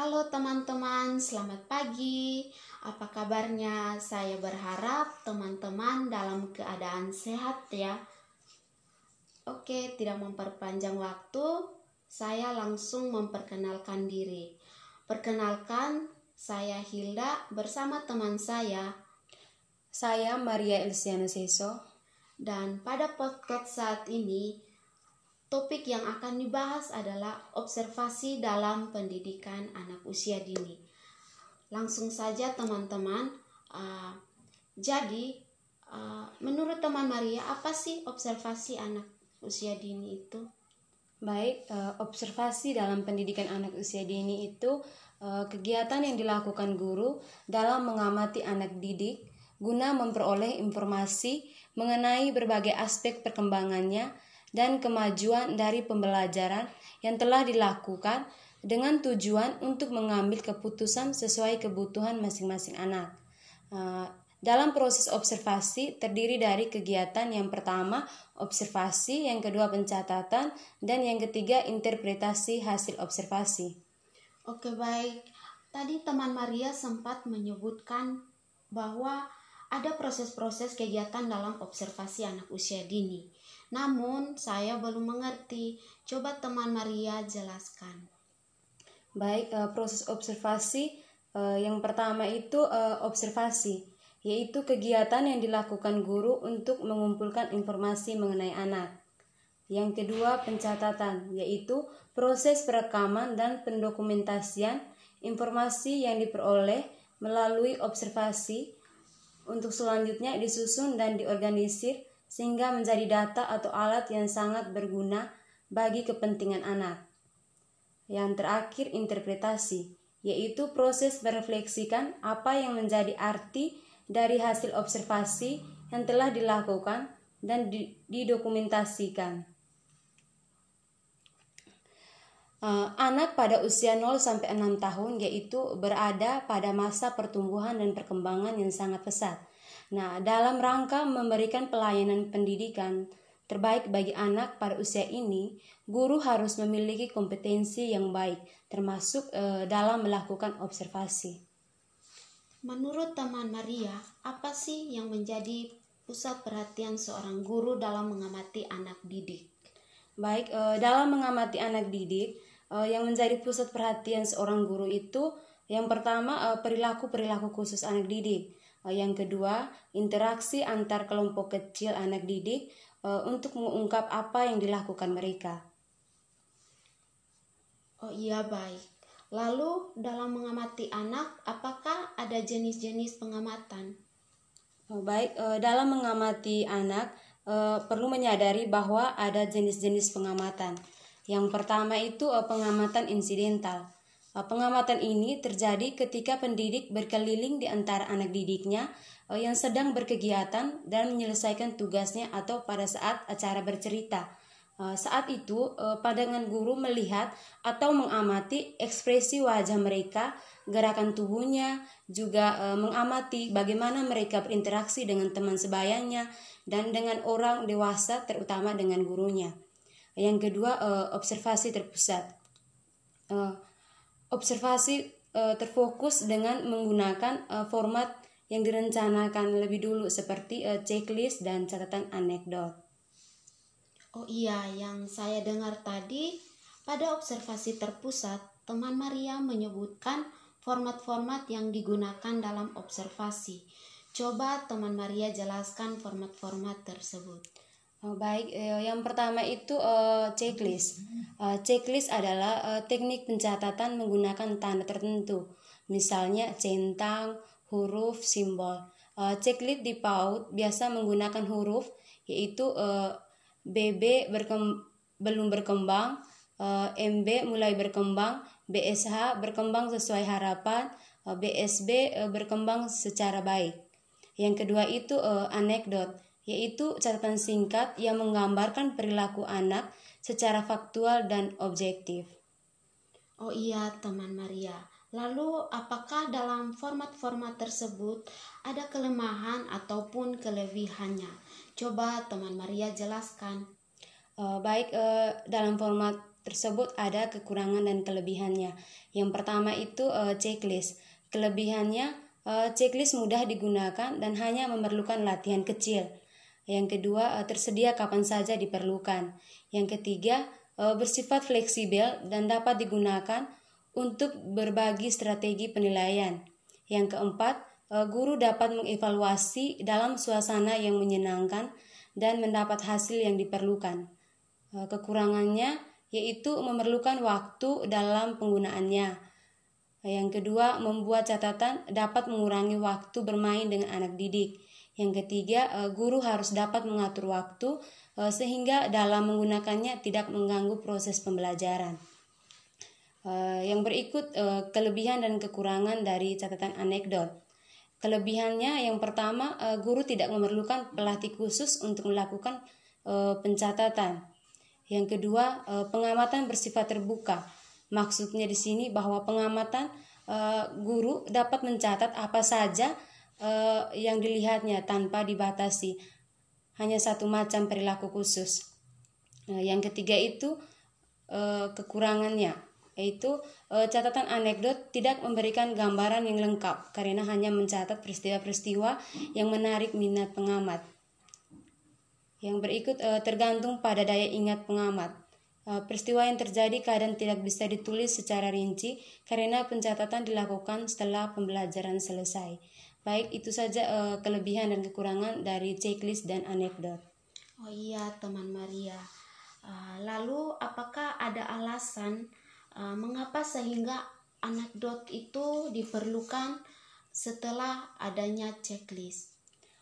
Halo teman-teman, selamat pagi. Apa kabarnya? Saya berharap teman-teman dalam keadaan sehat ya. Oke, tidak memperpanjang waktu, saya langsung memperkenalkan diri. Perkenalkan, saya Hilda bersama teman saya Saya Maria Elsiana Seso. dan pada podcast saat ini topik yang akan dibahas adalah observasi dalam pendidikan anak usia dini. Langsung saja teman-teman. uh, jadi uh, menurut teman Maria apa sih observasi anak usia dini itu? Baik, eh, observasi dalam pendidikan anak usia dini itu eh, kegiatan yang dilakukan guru dalam mengamati anak didik guna memperoleh informasi mengenai berbagai aspek perkembangannya dan kemajuan dari pembelajaran yang telah dilakukan dengan tujuan untuk mengambil keputusan sesuai kebutuhan masing-masing anak. Eh, dalam proses observasi terdiri dari kegiatan yang pertama observasi, yang kedua pencatatan, dan yang ketiga interpretasi hasil observasi. Oke baik, tadi teman Maria sempat menyebutkan bahwa ada proses-proses kegiatan dalam observasi anak usia dini. Namun saya belum mengerti. Coba teman Maria jelaskan. Baik, eh, proses observasi eh, yang pertama itu eh, observasi, yaitu kegiatan yang dilakukan guru untuk mengumpulkan informasi mengenai anak. Yang kedua, pencatatan, yaitu proses perekaman dan pendokumentasian informasi yang diperoleh melalui observasi untuk selanjutnya disusun dan diorganisir sehingga menjadi data atau alat yang sangat berguna bagi kepentingan anak. Yang terakhir, interpretasi, yaitu proses merefleksikan apa yang menjadi arti dari hasil observasi yang telah dilakukan dan di- didokumentasikan. Eh, anak pada usia 0 sampai 6 tahun yaitu berada pada masa pertumbuhan dan perkembangan yang sangat pesat. Nah, dalam rangka memberikan pelayanan pendidikan terbaik bagi anak pada usia ini, guru harus memiliki kompetensi yang baik, termasuk eh, dalam melakukan observasi. Menurut teman Maria, apa sih yang menjadi pusat perhatian seorang guru dalam mengamati anak didik? Baik, eh, dalam mengamati anak didik, eh, yang menjadi pusat perhatian seorang guru itu yang pertama perilaku-perilaku khusus anak didik. Eh, yang kedua, interaksi antar kelompok kecil anak didik eh, untuk mengungkap apa yang dilakukan mereka. Oh iya baik. Lalu dalam mengamati anak, apakah ada jenis-jenis pengamatan? Oh, Baik, eh, dalam mengamati anak perlu menyadari bahwa ada jenis-jenis pengamatan. Yang pertama itu pengamatan insidental. Eh, Pengamatan ini terjadi ketika pendidik berkeliling di antara anak didiknya eh, yang sedang berkegiatan dan menyelesaikan tugasnya atau pada saat acara bercerita. Eh, Saat itu, pandangan guru melihat atau mengamati ekspresi wajah mereka, gerakan tubuhnya, juga mengamati bagaimana mereka berinteraksi dengan teman sebayanya dan dengan orang dewasa, terutama dengan gurunya. Yang kedua, observasi terpusat. Observasi eh, terfokus dengan menggunakan eh, format yang direncanakan lebih dulu seperti eh, checklist dan catatan anekdot. Oh iya, yang saya dengar tadi pada observasi terpusat, teman Maria menyebutkan format-format yang digunakan dalam observasi. Coba teman Maria jelaskan format-format tersebut. Oh, baik, eh, yang pertama itu eh, checklist. Eh, checklist adalah teknik pencatatan menggunakan tanda tertentu, misalnya centang, huruf, simbol. Checklist di PAUD biasa menggunakan huruf, yaitu BB berkem- belum berkembang, MB mulai berkembang, BSH berkembang sesuai harapan, BSB berkembang secara baik. Yang kedua itu anekdot, yaitu catatan singkat yang menggambarkan perilaku anak secara faktual dan objektif. Oh iya, teman Maria. Lalu, apakah dalam format-format tersebut ada kelemahan ataupun kelebihannya? Coba teman Maria jelaskan. Eh, baik, eh, dalam format tersebut ada kekurangan dan kelebihannya. Yang pertama itu uh, checklist. Kelebihannya uh, checklist mudah digunakan dan hanya memerlukan latihan kecil. Yang kedua uh, tersedia kapan saja diperlukan. Yang ketiga uh, bersifat fleksibel dan dapat digunakan untuk berbagi strategi penilaian. Yang keempat, uh, guru dapat mengevaluasi dalam suasana yang menyenangkan dan mendapat hasil yang diperlukan. Kekurangannya yaitu memerlukan waktu dalam penggunaannya. Yang kedua, membuat catatan dapat mengurangi waktu bermain dengan anak didik. Yang ketiga, eh, guru harus dapat mengatur waktu eh, sehingga dalam menggunakannya tidak mengganggu proses pembelajaran. Eh, yang berikut kelebihan dan kekurangan dari catatan anekdot. Kelebihannya yang pertama, guru tidak memerlukan pelatih khusus untuk melakukan pencatatan. Yang kedua, pengamatan bersifat terbuka. Maksudnya di sini bahwa pengamatan guru dapat mencatat apa saja eh, yang dilihatnya tanpa dibatasi. Hanya satu macam perilaku khusus. Yang ketiga itu kekurangannya, yaitu catatan anekdot tidak memberikan gambaran yang lengkap karena hanya mencatat peristiwa-peristiwa yang menarik minat pengamat. Yang berikut uh, tergantung pada daya ingat pengamat. Uh, peristiwa yang terjadi kadang tidak bisa ditulis secara rinci karena pencatatan dilakukan setelah pembelajaran selesai. Baik, itu saja uh, kelebihan dan kekurangan dari checklist dan anekdot. Oh iya, teman Maria. Uh, lalu, apakah ada alasan uh, mengapa sehingga anekdot itu diperlukan setelah adanya checklist?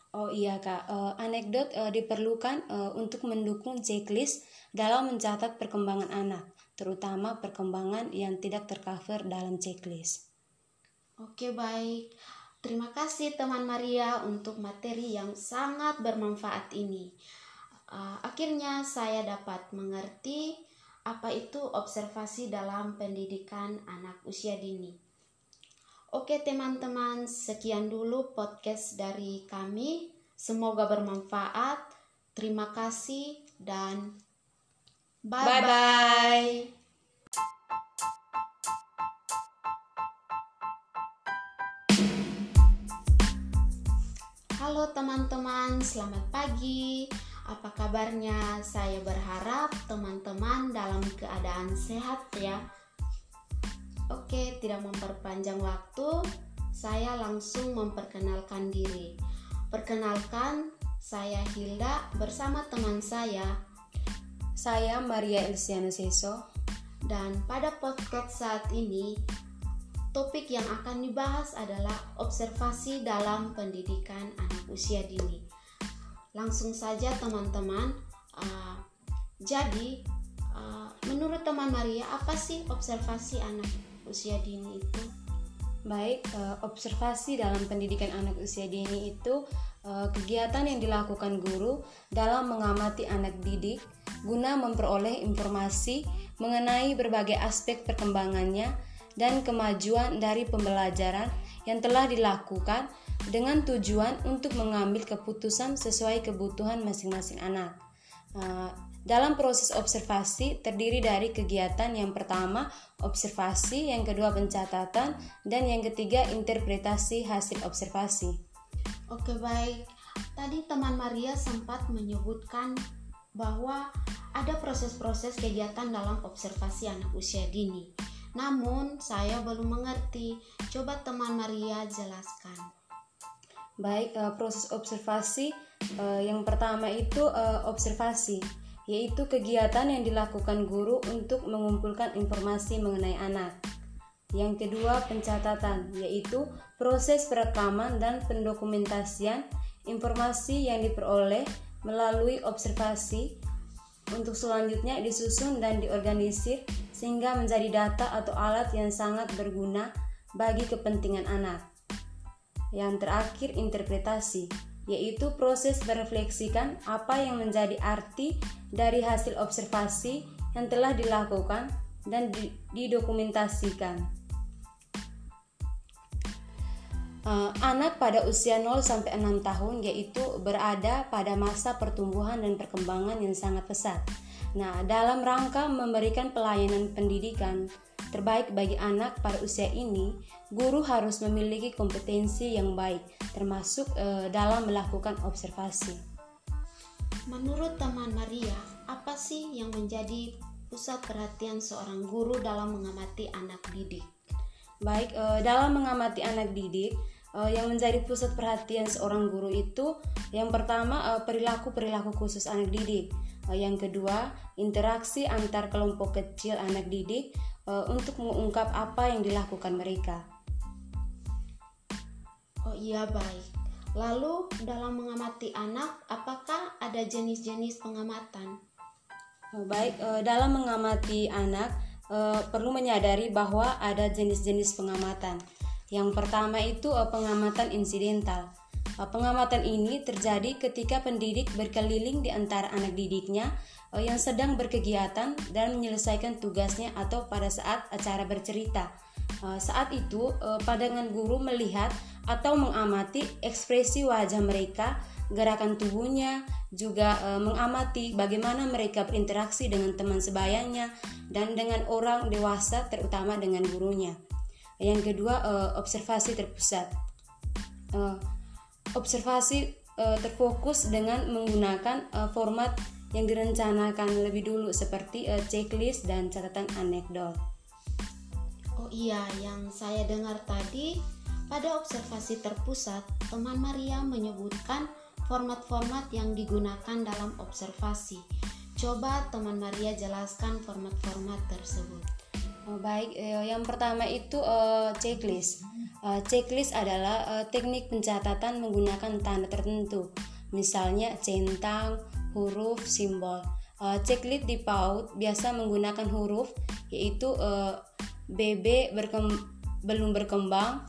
Oh iya kak, uh, anekdot uh, diperlukan uh, untuk mendukung checklist dalam mencatat perkembangan anak, terutama perkembangan yang tidak tercover dalam checklist. Oke baik, terima kasih teman Maria untuk materi yang sangat bermanfaat ini. Uh, akhirnya saya dapat mengerti apa itu observasi dalam pendidikan anak usia dini. Oke teman-teman, sekian dulu podcast dari kami. Semoga bermanfaat. Terima kasih dan bye-bye. Halo teman-teman, selamat pagi. Apa kabarnya? Saya berharap teman-teman dalam keadaan sehat ya. Oke, tidak memperpanjang waktu, saya langsung memperkenalkan diri. Perkenalkan, saya Hilda bersama teman saya. Saya Maria Elsiana Seso. Dan pada podcast saat ini, topik yang akan dibahas adalah observasi dalam pendidikan anak usia dini. Langsung saja teman-teman, uh, jadi uh, menurut teman Maria, apa sih observasi anak usia dini itu? Baik, uh, observasi dalam pendidikan anak usia dini itu uh, kegiatan yang dilakukan guru dalam mengamati anak didik guna memperoleh informasi mengenai berbagai aspek perkembangannya dan kemajuan dari pembelajaran yang telah dilakukan dengan tujuan untuk mengambil keputusan sesuai kebutuhan masing-masing anak. Uh, dalam proses observasi terdiri dari kegiatan yang pertama observasi, yang kedua pencatatan, dan yang ketiga interpretasi hasil observasi. Oke baik, tadi teman Maria sempat menyebutkan bahwa ada proses-proses kegiatan dalam observasi anak usia dini. Namun saya belum mengerti. Coba teman Maria jelaskan. Baik, uh, proses observasi uh, yang pertama itu uh, observasi yaitu kegiatan yang dilakukan guru untuk mengumpulkan informasi mengenai anak. Yang kedua, pencatatan, yaitu proses perekaman dan pendokumentasian informasi yang diperoleh melalui observasi untuk selanjutnya disusun dan diorganisir sehingga menjadi data atau alat yang sangat berguna bagi kepentingan anak. Yang terakhir, interpretasi, yaitu proses merefleksikan apa yang menjadi arti dari hasil observasi yang telah dilakukan dan didokumentasikan. Uh, anak pada usia 0 sampai 6 tahun yaitu berada pada masa pertumbuhan dan perkembangan yang sangat pesat. Nah, dalam rangka memberikan pelayanan pendidikan terbaik bagi anak pada usia ini, guru harus memiliki kompetensi yang baik, termasuk e, dalam melakukan observasi. Menurut teman Maria, apa sih yang menjadi pusat perhatian seorang guru dalam mengamati anak didik? Baik, e, dalam mengamati anak didik, e, yang menjadi pusat perhatian seorang guru itu yang pertama perilaku-perilaku khusus anak didik. Yang kedua, interaksi antar kelompok kecil anak didik untuk mengungkap apa yang dilakukan mereka. Oh iya baik. Lalu dalam mengamati anak, apakah ada jenis-jenis pengamatan? Oh, baik, eh, dalam mengamati anak eh, perlu menyadari bahwa ada jenis-jenis pengamatan. Yang pertama itu eh, pengamatan insidental. Pengamatan ini terjadi ketika pendidik berkeliling di antara anak didiknya yang sedang berkegiatan dan menyelesaikan tugasnya atau pada saat acara bercerita. Saat itu, pandangan guru melihat atau mengamati ekspresi wajah mereka, gerakan tubuhnya, juga mengamati bagaimana mereka berinteraksi dengan teman sebayanya dan dengan orang dewasa terutama dengan gurunya. Yang kedua, e, observasi terpusat. E, observasi e, terfokus dengan menggunakan e, format yang direncanakan lebih dulu seperti e, checklist dan catatan anekdot. Oh iya, yang saya dengar tadi pada observasi terpusat, teman Maria menyebutkan format-format yang digunakan dalam observasi. Coba teman Maria jelaskan format-format tersebut. Oh, baik, eh, yang pertama itu eh, checklist. Eh, checklist adalah teknik pencatatan menggunakan tanda tertentu, misalnya centang, huruf, simbol. Checklist di PAUD biasa menggunakan huruf, yaitu BB berkem belum berkembang,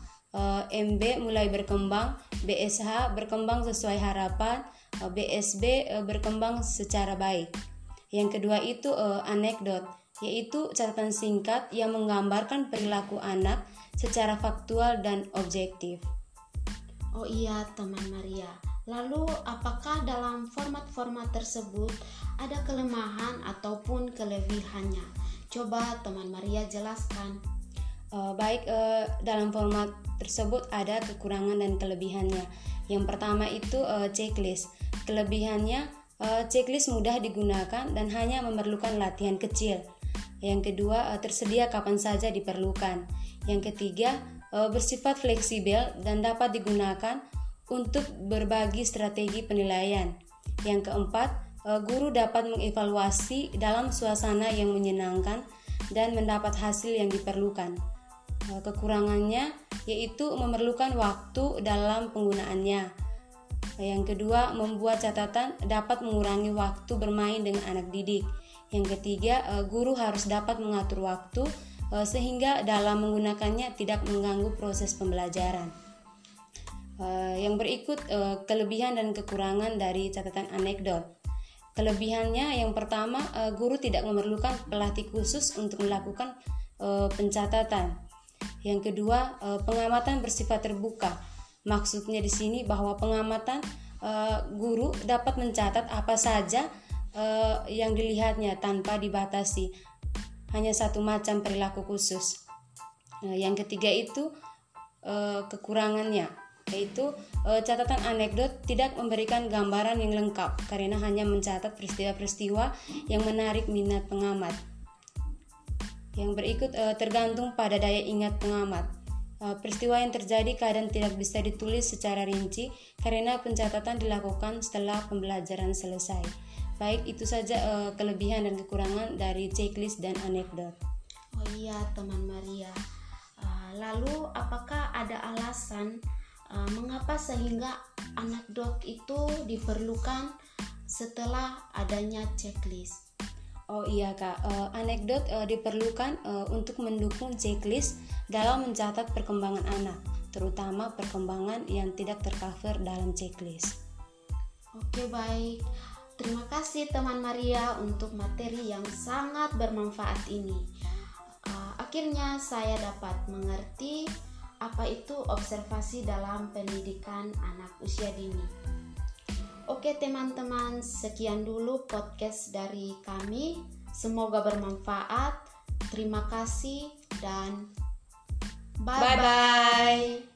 MB mulai berkembang, BSH berkembang sesuai harapan, BSB berkembang secara baik. Yang kedua itu uh, anekdot, yaitu catatan singkat yang menggambarkan perilaku anak secara faktual dan objektif. Oh iya, teman Maria. Lalu, apakah dalam format-format tersebut ada kelemahan ataupun kelebihannya? Coba teman Maria jelaskan. Uh, baik, uh, dalam format tersebut ada kekurangan dan kelebihannya. Yang pertama itu uh, checklist. Kelebihannya uh, checklist mudah digunakan dan hanya memerlukan latihan kecil. Yang kedua uh, tersedia kapan saja diperlukan. Yang ketiga uh, bersifat fleksibel dan dapat digunakan untuk berbagi strategi penilaian. Yang keempat, uh, guru dapat mengevaluasi dalam suasana yang menyenangkan dan mendapat hasil yang diperlukan. Kekurangannya yaitu memerlukan waktu dalam penggunaannya. Yang kedua, membuat catatan dapat mengurangi waktu bermain dengan anak didik. Yang ketiga, eh, guru harus dapat mengatur waktu eh, sehingga dalam menggunakannya tidak mengganggu proses pembelajaran. Eh, yang berikut kelebihan dan kekurangan dari catatan anekdot. Kelebihannya yang pertama, guru tidak memerlukan pelatih khusus untuk melakukan pencatatan. Yang kedua, pengamatan bersifat terbuka. Maksudnya di sini bahwa pengamatan guru dapat mencatat apa saja eh, yang dilihatnya tanpa dibatasi. Hanya satu macam perilaku khusus. yang ketiga itu kekurangannya yaitu catatan anekdot tidak memberikan gambaran yang lengkap karena hanya mencatat peristiwa-peristiwa yang menarik minat pengamat. Yang berikut uh, tergantung pada daya ingat pengamat. Uh, peristiwa yang terjadi kadang tidak bisa ditulis secara rinci karena pencatatan dilakukan setelah pembelajaran selesai. Baik, itu saja uh, kelebihan dan kekurangan dari checklist dan anekdot. Oh iya, teman Maria. Uh, lalu, apakah ada alasan uh, mengapa sehingga anekdot itu diperlukan setelah adanya checklist? Oh iya kak, uh, anekdot uh, diperlukan uh, untuk mendukung checklist dalam mencatat perkembangan anak, terutama perkembangan yang tidak tercover dalam checklist. Oke baik, kasih teman Maria untuk materi yang sangat bermanfaat ini. Uh, akhirnya saya dapat mengerti apa itu observasi dalam pendidikan anak usia dini. Oke teman-teman, sekian dulu podcast dari kami. Semoga bermanfaat. Terima kasih dan bye-bye. Bye bye.